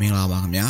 မင်္ဂလာပါခင်ဗျာ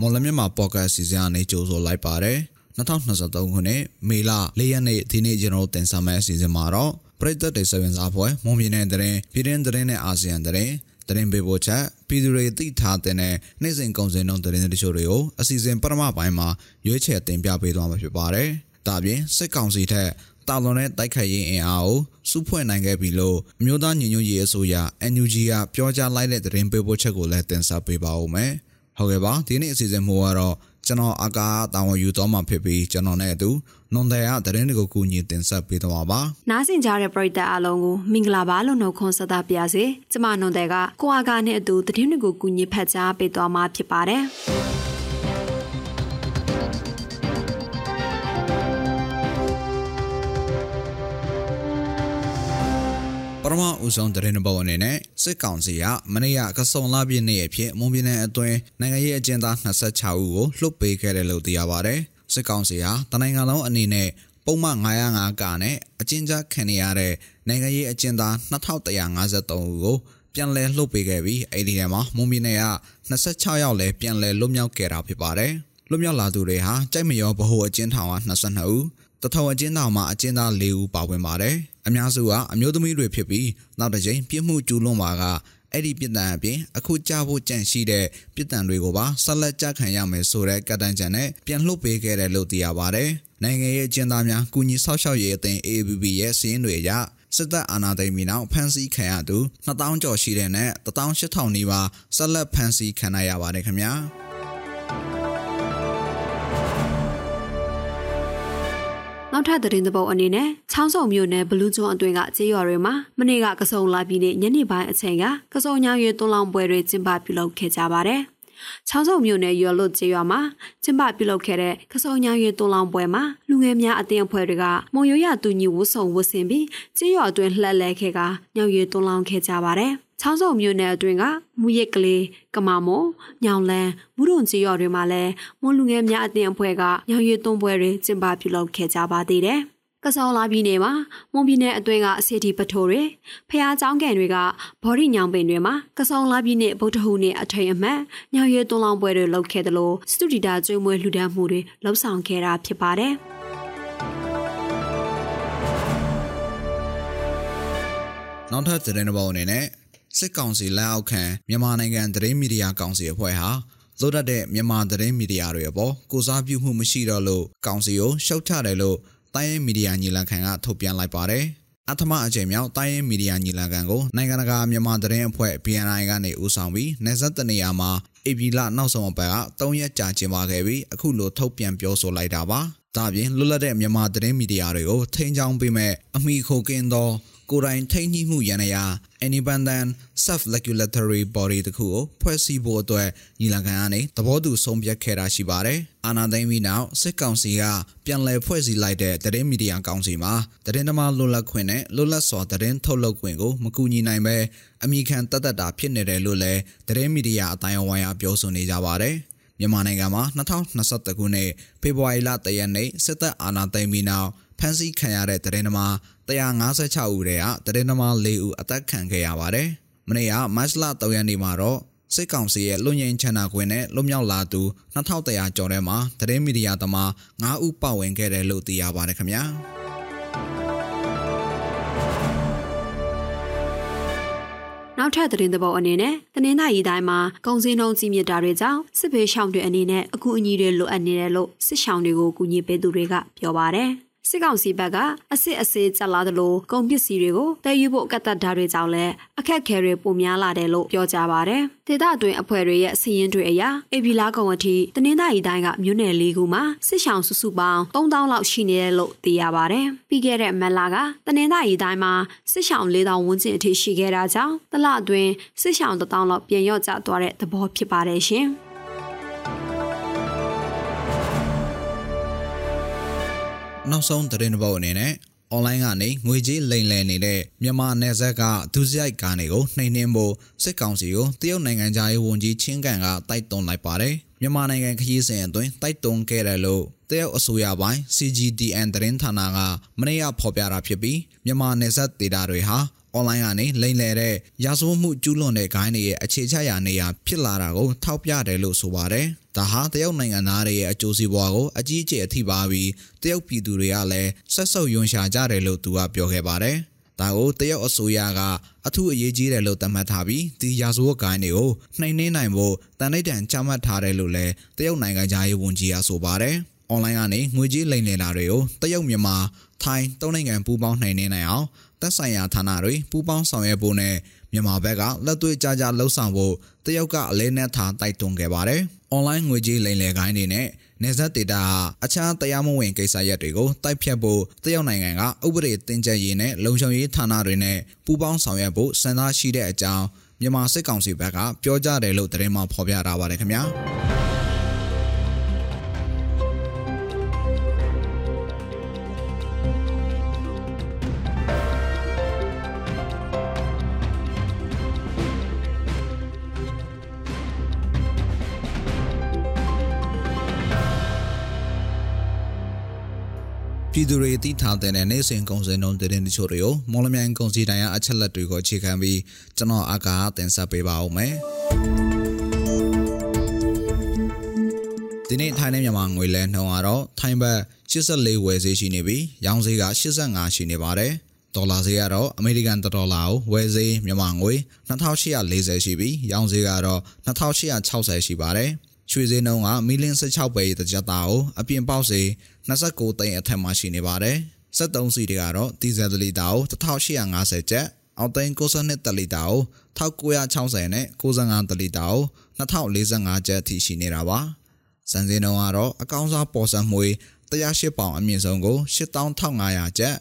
မော်လမြန်မာပေါ့ကတ်စီစဉ်အနေကြိုဆိုလိုက်ပါတယ်2023ခုနှစ်မေလ၄ရက်နေ့ဒီနေ့ကျွန်တော်တို့တင်ဆက်မယ့်အစီအစဉ်မှာတော့ပရိသတ်တွေစေဝင်စားပွဲမွန်ပြည်နယ်တရင်ပြည်တွင်းတရင်နဲ့အာဆီယံတရင်တရင်ပေပို့ချက်ပြည်သူတွေသိထားတဲ့နေ့စဉ်ကုန်စည်နှုန်းတရင်တချို့တွေကိုအစီအစဉ်ပထမပိုင်းမှာရွေးချယ်တင်ပြပေးသွားမှာဖြစ်ပါတယ်ဒါပြင်စစ်ကောင်စီထက် တာလွန်တဲ့တိုက်ခိုက်ရေးအင်အားကိုစုဖွဲ့နိုင်ခဲ့ပြီလို့အမျိုးသားညီညွတ်ရေးအစိုးရ NUG ကပြောကြားလိုက်တဲ့သတင်းပေးပို့ချက်ကိုလည်းတင်ဆက်ပေးပါဦးမယ်။ဟုတ်ကဲ့ပါဒီနေ့အစီအစဉ်မှာတော့ကျွန်တော်အကာတာဝန်ယူတော့မှာဖြစ်ပြီးကျွန်တော်နဲ့အတူနွန်တဲ့ရသတင်းတွေကိုကူညီတင်ဆက်ပေးတော့ပါ။နားဆင်ကြတဲ့ပရိသတ်အားလုံးကိုမင်္ဂလာပါလို့နှုတ်ခွန်းဆက်သပါရစေ။ကျွန်မနွန်တဲ့ကကိုအာကာနဲ့အတူသတင်းတွေကိုကူညီဖတ်ကြားပေးသွားမှာဖြစ်ပါတယ်။ ထမဦးဆုံးတရင်ဘောအနေနဲ့စစ်ကောင်စီကမနေ့ကကစုံလာပြည့်နေ့အဖြစ်မွန်ပြည်နယ်အတွင်းနိုင်ငံရေးအကျဉ်းသား26ဦးကိုလွှတ်ပေးခဲ့တယ်လို့သိရပါတယ်။စစ်ကောင်စီဟာတနိုင်ငံလုံးအနေနဲ့ပုံမှန်905ကနဲ့အကျဉ်းချခံနေရတဲ့နိုင်ငံရေးအကျဉ်းသား2153ဦးကိုပြန်လည်လှုပ်ပေးခဲ့ပြီးအဲ့ဒီထဲမှာမွန်ပြည်နယ်က26ယောက်လည်းပြန်လည်လွတ်မြောက်ခဲ့တာဖြစ်ပါတယ်။လွတ်မြောက်လာသူတွေဟာကြိုက်မရောဗဟိုအကျဉ်းထောင်က22ဦး တထောင်အကျဉ်းသားမှာအကျဉ်းသား၄ဦးပါဝင်ပါတယ်။အများစုကအမျိုးသမီးတွေဖြစ်ပြီးနောက်တစ်ကြိမ်ပြစ်မှုကျူးလွန်ပါကအဲ့ဒီပြစ်ဒဏ်အပြင်အခုကြားဖို့ကြံရှိတဲ့ပြစ်ဒဏ်တွေကိုပါဆက်လက်ကြခံရမယ်ဆိုတဲ့ကတ္တန်ကြံနဲ့ပြန်လှုပ်ပေးခဲ့တယ်လို့သိရပါတယ်။နိုင်ငံရေးအကျဉ်းသားများကုညီဆောက်ရှောက်ရေးအသင်း AABB ရဲ့စီးရင်တွေအရစစ်တပ်အာဏာသိမ်းပြီးနောက်ဖမ်းဆီးခံရသူ2000ကျော်ရှိတဲ့နဲ့18000နီးပါးဆက်လက်ဖမ်းဆီးခံရပါတယ်ခင်ဗျာ။ နောက်ထပ်သတင်းသဘောက်အနေနဲ့ချောင်းစုံမြို့နယ်ဘလူးကျွန်းအတွင်းကကျေးရွာတွေမှာမနေ့ကကစုံလာပြီးနေညနေပိုင်းအချိန်ကကစုံညာရွေသွန်းလောင်းပွဲတွေကျင်းပပြုလုပ်ခဲ့ကြပါတယ်။ချောင်းစုံမြို့နယ်ရွာလွတ်ကျေးရွာမှာကျင်းပပြုလုပ်ခဲ့တဲ့ကစုံညာရွေသွန်းလောင်းပွဲမှာလူငယ်များအသင်းအဖွဲ့တွေကမုံရွရတူညီဝတ်စုံဝတ်ဆင်ပြီးကျေးရွာအတွင်းလှက်လဲခဲ့ကညောင်ရွေသွန်းလောင်းခဲ့ကြပါတယ်။ ချောင်းစုံမြို့နယ်အတွင်းကမူရစ်ကလေးကမာမုံညောင်လန်းမူရုံကြီးရွာတွေမှာလည်းမွန်လူငယ်များအသင်းအဖွဲ့ကညောင်ရည်သွန်းပွဲတွေကျင်းပပြုလုပ်ခဲ့ကြပါသေးတယ်။ကစောလာပြည်နယ်မှာမွန်ပြည်နယ်အတွင်းကအစီအတီပထိုးတွေဖះเจ้าကန်တွေကဘော်ဒီညောင်ပင်တွေမှာကစောလာပြည်နယ်ဗုဒ္ဓဟူနေ့အထိန်အမှတ်ညောင်ရည်သွန်းလောင်းပွဲတွေလုပ်ခဲ့တယ်လို့စတူဒီတာကျွေးမွေးလှူဒန်းမှုတွေလှုပ်ဆောင်ခဲ့တာဖြစ်ပါတယ်။နောက်ထပ်သတင်းတစ်ပုဒ်အနေနဲ့ စစ်ကောင်စီလက်အောက်ခံမြန်မာနိုင်ငံသတင်းမီဒီယာကောင်စီအဖွဲ့ဟာလွတ်တတ်တဲ့မြန်မာသတင်းမီဒီယာတွေအပေါ်ကိုစားပြုမှုမရှိတော့လို့ကောင်စီကိုရှုတ်ချတယ်လို့တိုင်းရင်းမီဒီယာညီလာခံကထုတ်ပြန်လိုက်ပါတယ်။အထမအကြိမ်မြောက်တိုင်းရင်းမီဒီယာညီလာခံကိုနိုင်ငံတကာမြန်မာသတင်းအဖွဲ့ BNI ကနေဦးဆောင်ပြီးနေဆက်တနေရာမှာအေပီလနောက်ဆုံးအပတ်က3ရက်ကြာကျင်းပခဲ့ပြီးအခုလိုထုတ်ပြန်ပြောဆိုလိုက်တာပါ။ ဒါပြင်လွတ်လပ်တဲ့မြန်မာသတင်းမီဒီယာတွေကိုထိန်းချောင်းပေးမဲ့အမိခိုကင်းသောကိုယ်တိုင်ထိန်းညှိမှုရန်ရာ independent self regulatory body တခုကိုဖွဲ့စည်းဖို့အတွက်ညီလာခံကနေသဘောတူဆုံးဖြတ်ခဲ့တာရှိပါတယ်။အာဏာသိမ်းပြီးနောက်စစ်ကောင်စီကပြန်လည်ဖွဲ့စည်းလိုက်တဲ့သတင်းမီဒီယာကောင်စီမှာသတင်းသမားလွတ်လပ်ခွင့်နဲ့လွတ်လပ်စွာသတင်းထုတ်လုပ်ခွင့်ကိုမကူညီနိုင်ပဲအမိခံတတ်တတ်တာဖြစ်နေတယ်လို့လည်းသတင်းမီဒီယာအတိုင်းအဝိုင်းအပြောဆိုနေကြပါတယ်။ မြန်မာနိုင်ငံမှာ2021ခုနှစ်ဖေဖော်ဝါရီလ3ရက်နေ့စစ်တပ်အာဏာသိမ်းပြီးနောက်ဖမ်းဆီးခံရတဲ့သတင်းသမား156ဦးတည်းကသတင်းသမား4ဦးအသက်ခံခဲ့ရပါတယ်။မနေ့ကမတ်လ3ရက်နေ့မှာတော့စစ်ကောင်စီရဲ့လွန်ငင်းချန်နာခွင့်နဲ့လွတ်မြောက်လာသူ2100ကျော်ထဲမှာသတင်းမီဒီယာသမား9ဦးပါဝင်ခဲ့တယ်လို့သိရပါတယ်ခင်ဗျာ။ နောက်ထပ်သတင်းသဘောအနေနဲ့တနင်္သာရီတိုင်းမှာကုန်စည်နှုန်းကြီးမြင့်တာတွေကြောင့်စစ်ဘေးရှောင်တွေအနေနဲ့အကူအညီတွေလိုအပ်နေတယ်လို့စစ်ရှောင်တွေကိုကူညီပေးသူတွေကပြောပါတယ်။ စစ်ကောင်စီဘက်ကအစစ်အစေးကြလာသလိုကုန်ပစ္စည်းတွေကိုတည်ယူဖို့ကတ်သက်တာတွေကြောင့်လည်းအခက်ခဲတွေပိုများလာတယ်လို့ပြောကြပါဗျ။ဒေသအတွင်းအဖွဲ့တွေရဲ့စီးရင်တွေအရအေဗီလာကောင်အထိတနင်္သာရီတိုင်းကမြို့နယ်လေးခုမှာစစ်ရှောင်စုစုပေါင်း3000လောက်ရှိနေတယ်လို့သိရပါဗျ။ပြီးခဲ့တဲ့မက်လာကတနင်္သာရီတိုင်းမှာစစ်ရှောင်4000ဝန်းကျင်အထိရှိခဲ့တာကြောင့်တလအတွင်းစစ်ရှောင်1000လောက်ပြန်ရော့ကျသွားတဲ့သဘောဖြစ်ပါတယ်ရှင်။ နောက်ဆုံးသတင်းတစ်ပုဒ်အနေနဲ့ online ကနေငွေကြေးလိမ်လည်နေတဲ့မြန်မာနယ်စပ်ကဒုစရိုက်ကားတွေကိုနှိမ်နှင်းဖို့စစ်ကောင်စီကိုတရုတ်နိုင်ငံသားရေးဝန်ကြီးချင်းကန်ကတိုက်တွန်းလိုက်ပါတယ်။မြန်မာနိုင်ငံခရီးစဉ်အတွင်းတိုက်တွန်းခဲ့တယ်လို့တရုတ်အစိုးရပိုင်း CGTN သတင်းဌာနကမနေ့ကဖော်ပြတာဖြစ်ပြီးမြန်မာနယ်စပ်ဒေသတွေဟာ အွန်လိုင်းကနေလိမ်လည်တဲ့ရာဇဝတ်မှုကျူးလွန်တဲ့ဂိုင်းတွေရဲ့အခြေချရာနေရာဖြစ်လာတာကိုထောက်ပြတယ်လို့ဆိုပါတယ်။ဒါဟာတရုတ်နိုင်ငံသားတွေရဲ့အကျိုးစီးပွားကိုအကြီးအကျယ်အထိပါပြီးတရုတ်ပြည်သူတွေကလည်းဆက်ဆုပ်ယွန်ရှာကြတယ်လို့သူကပြောခဲ့ပါတယ်။ဒါကိုတရုတ်အစိုးရကအထူးအရေးကြီးတယ်လို့သတ်မှတ်ထားပြီးဒီရာဇဝတ်ဂိုင်းတွေကိုနှိမ်နှင်းနိုင်ဖို့တန်ဋိဌာန်ချမှတ်ထားတယ်လို့လည်းတရုတ်နိုင်ငံသားရေးဝန်ကြီးကဆိုပါတယ်။အွန်လိုင်းကနေငွေကြေးလိမ်လည်တာတွေကိုတရုတ်မြန်မာထိုင်းသုံးနိုင်ငံပူးပေါင်းနှိမ်နှင်းနိုင်အောင် သက်ဆိုင်ရာဌာနတွေပူးပေါင်းဆောင်ရွက်ဖို့နဲ့မြန်မာဘက်ကလက်တွေ့ကြကြလှုပ်ဆောင်ဖို့တရုတ်ကအလေးနက်ထားတိုက်တွန်းခဲ့ပါတယ်။ online ငွေကြေးလိမ်လည်ခိုင်းတွေနဲ့နေဆက်ဒေတာအခြားတရားမဝင်ကိစ္စရပ်တွေကိုတိုက်ဖြတ်ဖို့တရုတ်နိုင်ငံကဥပဒေတင်ကြရေးနဲ့လုံခြုံရေးဌာနတွေနဲ့ပူးပေါင်းဆောင်ရွက်ဖို့စံသားရှိတဲ့အကြောင်းမြန်မာစစ်ကောင်စီဘက်ကပြောကြားတယ်လို့သတင်းမှဖော်ပြထားပါတယ်ခင်ဗျာ။ ပြည်သူတွေသိထားတဲ့နေ့စဉ်ကုန်စည်နှုန်းတဲ့တချို့တွေကိုမော်လမြိုင်ကုန်စည်တိုင်းအချက်လက်တွေကိုအခြေခံပြီးကျွန်တော်အကာတင်ဆက်ပေးပါဦးမယ်ဒီနေ့ထိုင်းနဲ့မြန်မာငွေလဲနှုန်းကတော့ထိုင်းဘတ်84ဝယ်ဈေးရှိနေပြီးရောင်းဈေးက85ရှိနေပါတယ်ဒေါ်လာဈေးကတော့အမေရိကန်ဒေါ်လာကိုဝယ်ဈေးမြန်မာငွေ2840ရှိပြီးရောင်းဈေးကတော့2860ရှိပါတယ် ရွှေဈေးနှုန်းကမီလင်း16ပဲတကြတာကိုအပြင်ပေါက်စေ29သိန်းအထက်မှာရှိနေပါတယ်။73စီတွေကတော့ဒီဇယ်လီတာကို1850ကျပ်အောက်သိန်း62တလီတာကို1960နဲ့95တလီတာကို2045ကျပ်အထိရှိနေတာပါ။စံစင်းနှုန်းကတော့အကောင်းစားပေါ်စံမှွေ108ပေါင်အမြင့်ဆုံးကို8500ကျပ်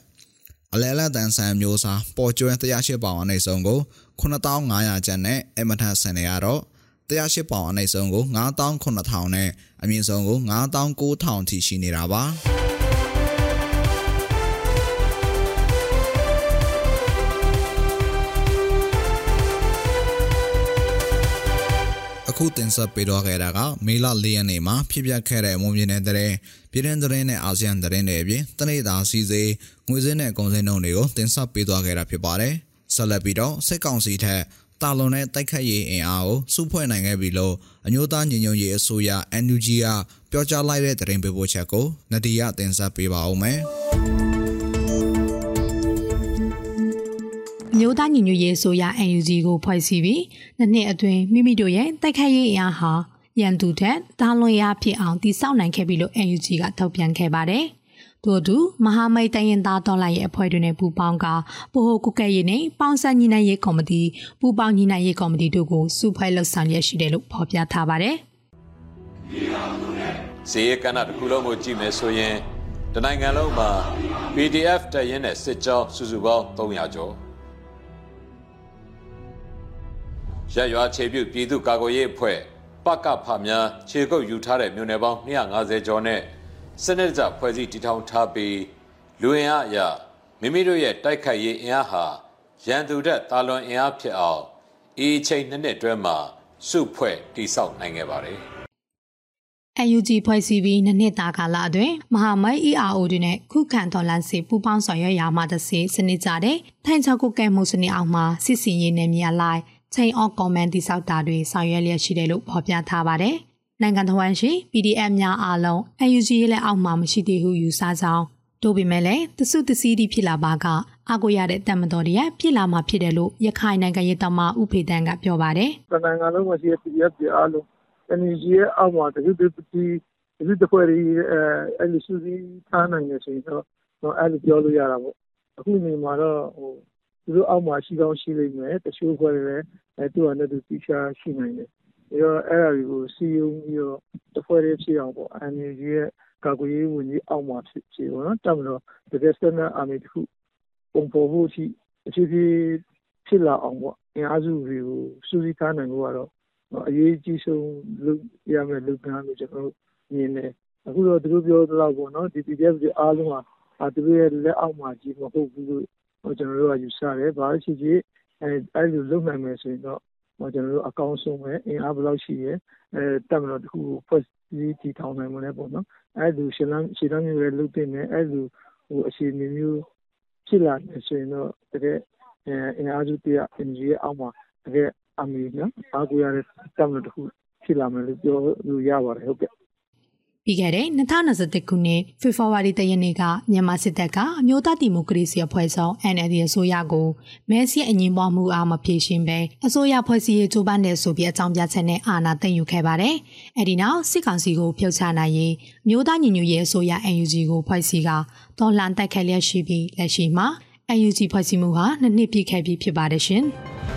အလဲလက်တန်ဆန်မျိုးစားပေါ်ကျွဲ108ပေါင်အနည်းဆုံးကို9500ကျပ်နဲ့အမထဆန်တွေကတော့ 108ပေါင်အနည်းဆုံးကို9000နဲ့အမြင့်ဆုံးကို9000ထိရှိနေတာပါအခုတင်ဆက်ပေးတော့ခဲ့တာကမေလ၄ရက်နေ့မှာဖြစ်ပျက်ခဲ့တဲ့မွန်ပြည်နယ်တဲ့ပြည်တွင်းသတင်းနဲ့အာဆီယံသတင်းတွေအပြင်တနေ့တာစီစေးငွေစင်းနဲ့ကုန်စည်နှုန်းတွေကိုတင်ဆက်ပေးသွားခဲ့တာဖြစ်ပါတယ်ဆက်လက်ပြီးတော့စစ်ကောင်စီထက် တာလွန်တဲ့တိုက်ခတ်ရေးအင်အားကိုစုဖွဲ့နိုင်ခဲ့ပြီလို့အမျိုးသားညီညွတ်ရေးအစိုးရ NUG ကပြောကြားလိုက်တဲ့သတင်းပေးပို့ချက်ကိုနဒီယာတင်ဆက်ပေးပါဦးမယ်။မျိုးသားညီညွတ်ရေးအစိုးရ NUG ကိုဖွဲ့စည်းပြီးနှစ်နှစ်အတွင်းမိမိတို့ရဲ့တိုက်ခတ်ရေးအင်အားဟာရန်သူထက်တာလွန်ရဖြစ်အောင်တည်ဆောက်နိုင်ခဲ့ပြီလို့ NUG ကထုတ်ပြန်ခဲ့ပါတယ်။ တို့တူမဟာမိတ်တရင်သားတော်လှန်ရေးအဖွဲ့တွေနဲ့ပူးပေါင်းကဗဟိုကုကဲရေးနဲ့ပေါင်းစပ်ညီနိုင်ရေးကော်မတီပူးပေါင်းညီနိုင်ရေးကော်မတီတို့ကိုစုဖွဲ့လှုပ်ဆောင်ရရှိတယ်လို့ဖော်ပြထားပါတယ်။ဇေယကဏ္ဍတစ်ခုလုံးကိုကြည့်မယ်ဆိုရင်တနိုင်ငံလုံးမှာ PDF တရင်နဲ့စစ်ကြောစုစုပေါင်း300ကျော်ရရွာခြေပြုတ်ပြည်သူ့ကာကွယ်ရေးအဖွဲ့ပကဖများခြေကုပ်ယူထားတဲ့မြို့နယ်ပေါင်း250ကျော်နဲ့ စနစ်တကျဖွဲ့စည်းတည်ထောင်ထားပြီးလူအင်အားအရမိမိတို့ရဲ့တိုက်ခိုက်ရေးအင်အားဟာရန်သူတဲ့တာလွန်အင်အားဖြစ်အောင်အေးချိန်နှစ်နှစ်အတွင်းမှာစုဖွဲ့တည်ဆောက်နိုင်ခဲ့ပါတယ်။ UNG ဖွဲ့စည်းပြီးနှစ်နှစ်တာကာလအတွင်းမဟာမိတ် ERO တွေနဲ့ခုခံတော်လှန်စစ်ပူးပေါင်းဆောင်ရွက်ရာမှာတစေစနစ်ကြတဲ့ထိုင်ချောက်ကုကဲမှုစနစ်အောက်မှာစစ်စင်ရေးနယ်မြေအလိုက် chain of command တိစောက်တာတွေဆောင်ရွက်လျက်ရှိတယ်လို့ဖော်ပြထားပါတယ်။ နိုင်ငံတော်ဝန်ရှိ PDF များအားလုံး UNG ရဲ့လက်အောက်မှာမရှိသေးဟုယူဆကြောင်းတို့ပေမဲ့လည်းတစုတစည်းဒီဖြစ်လာပါကအကိုရတဲ့တမတော်တရဖြစ်လာမှာဖြစ်တယ်လို့ရခိုင်နိုင်ငံရေးတမဥဖေတန်းကပြောပါတယ်။နိုင်ငံလုံးမှာရှိတဲ့ PDF တွေအားလုံး UNG ရဲ့အောက်မှာတစုတစည်းတစုတဖွဲ့တွေအဲအဲ့လိုစုစည်းထားနိုင်နေဆိုရင်တော့အဲ့လိုပြောလို့ရတာပေါ့။အခုနေမှာတော့ဟိုသူတို့အောက်မှာရှိကောင်းရှိလိမ့်မယ်တချို့ဖွဲ့တွေလည်းအဲသူ့အနေနဲ့သူတိကျရှိနိုင်တယ် ပြီးတော့အဲ့ဒါတွေကိုစည်းရုံးပြီးတော့တစ်ဖွဲ့တည်းဖြစ်အောင်ပေါ့ NUG ရဲ့ကာကွယ်ရေးဝန်ကြီးအောက်မှာဖြစ်ဖြစ်ပေါ့နော်တပ်မတော်တကယ်စတဲ့အာမီတစ်ခုပုံပေါ်ဖို့အထိအဖြစ်ဖြစ်ဖြစ်လာအောင်ပေါ့အင်အားစုတွေကိုစူးစီးထားနိုင်ဖို့ကတော့အရေးကြီးဆုံးလုပ်ရမယ့်လုပ်ငန်းလို့ကျွန်တော်တို့မြင်တယ်အခုတော့သူတို့ပြောသလောက်ပေါ့နော်ဒီ PDF တွေအားလုံးဟာအဲသူတို့ရဲ့လက်အောက်မှာကြီးမဟုတ်ဘူးလို့ကျွန်တော်တို့ကယူဆတယ်ဘာလို့ရှိဖြစ်အဲအဲ့လိုလုပ်နိုင်မယ်ဆိုရင်တော့ ကျွန်တော်တို့အကောင်းဆုံးပဲအင်အားဘယ်လောက်ရှိရဲအဲတက်မလို့တခုဖွဲ့စည်းတည်ထောင်နိုင်မလဲပေါ့နော်အဲ့လိုရှင်းလန်းရှင်းလန်းမျိုးလည်းလုပ်တင်တယ်အဲ့လိုဟိုအခြေအနေမျိုးဖြစ်လာနေဆိုရင်တော့တကယ်အင်အားစုတရ NUG ရဲ့အောက်မှာတကယ်အမီနော်အားကိုရတဲ့တပ်မတော်တစ်ခုဖြစ်လာမယ်လို့ပြောလို့ရပါတယ်ဟုတ်ကဲ့ ပြီးခဲ့တဲ့2021ခုနှစ်ဖေဖော်ဝါရီလရက်နေ့ကမြန်မာစစ်တပ်ကအမျိုးသားဒီမိုကရေစီအဖွဲ့ဆောင် NLD အစိုးရကိုမဲဆီအငင်းပွားမှုအားမဖြေရှင်းပဲအစိုးရဖွဲ့စည်းရေးကြိုးပမ်းတဲ့ဆိုပြီးအကြောင်းပြချက်နဲ့အာဏာသိမ်းယူခဲ့ပါတယ်။အဲဒီနောက်စစ်ကောင်စီကိုဖျောက်ချနိုင်ရေးမျိုးသားညီညွတ်ရေးအစိုးရ NUG ကိုဖွဲ့စည်းကတော်လှန်တက်ခဲ့လျက်ရှိပြီးလက်ရှိမှာ NUG ဖွဲ့စည်းမှုဟာနှစ်နှစ်ပြည့်ခဲ့ပြီဖြစ်ပါတယ်ရှင်။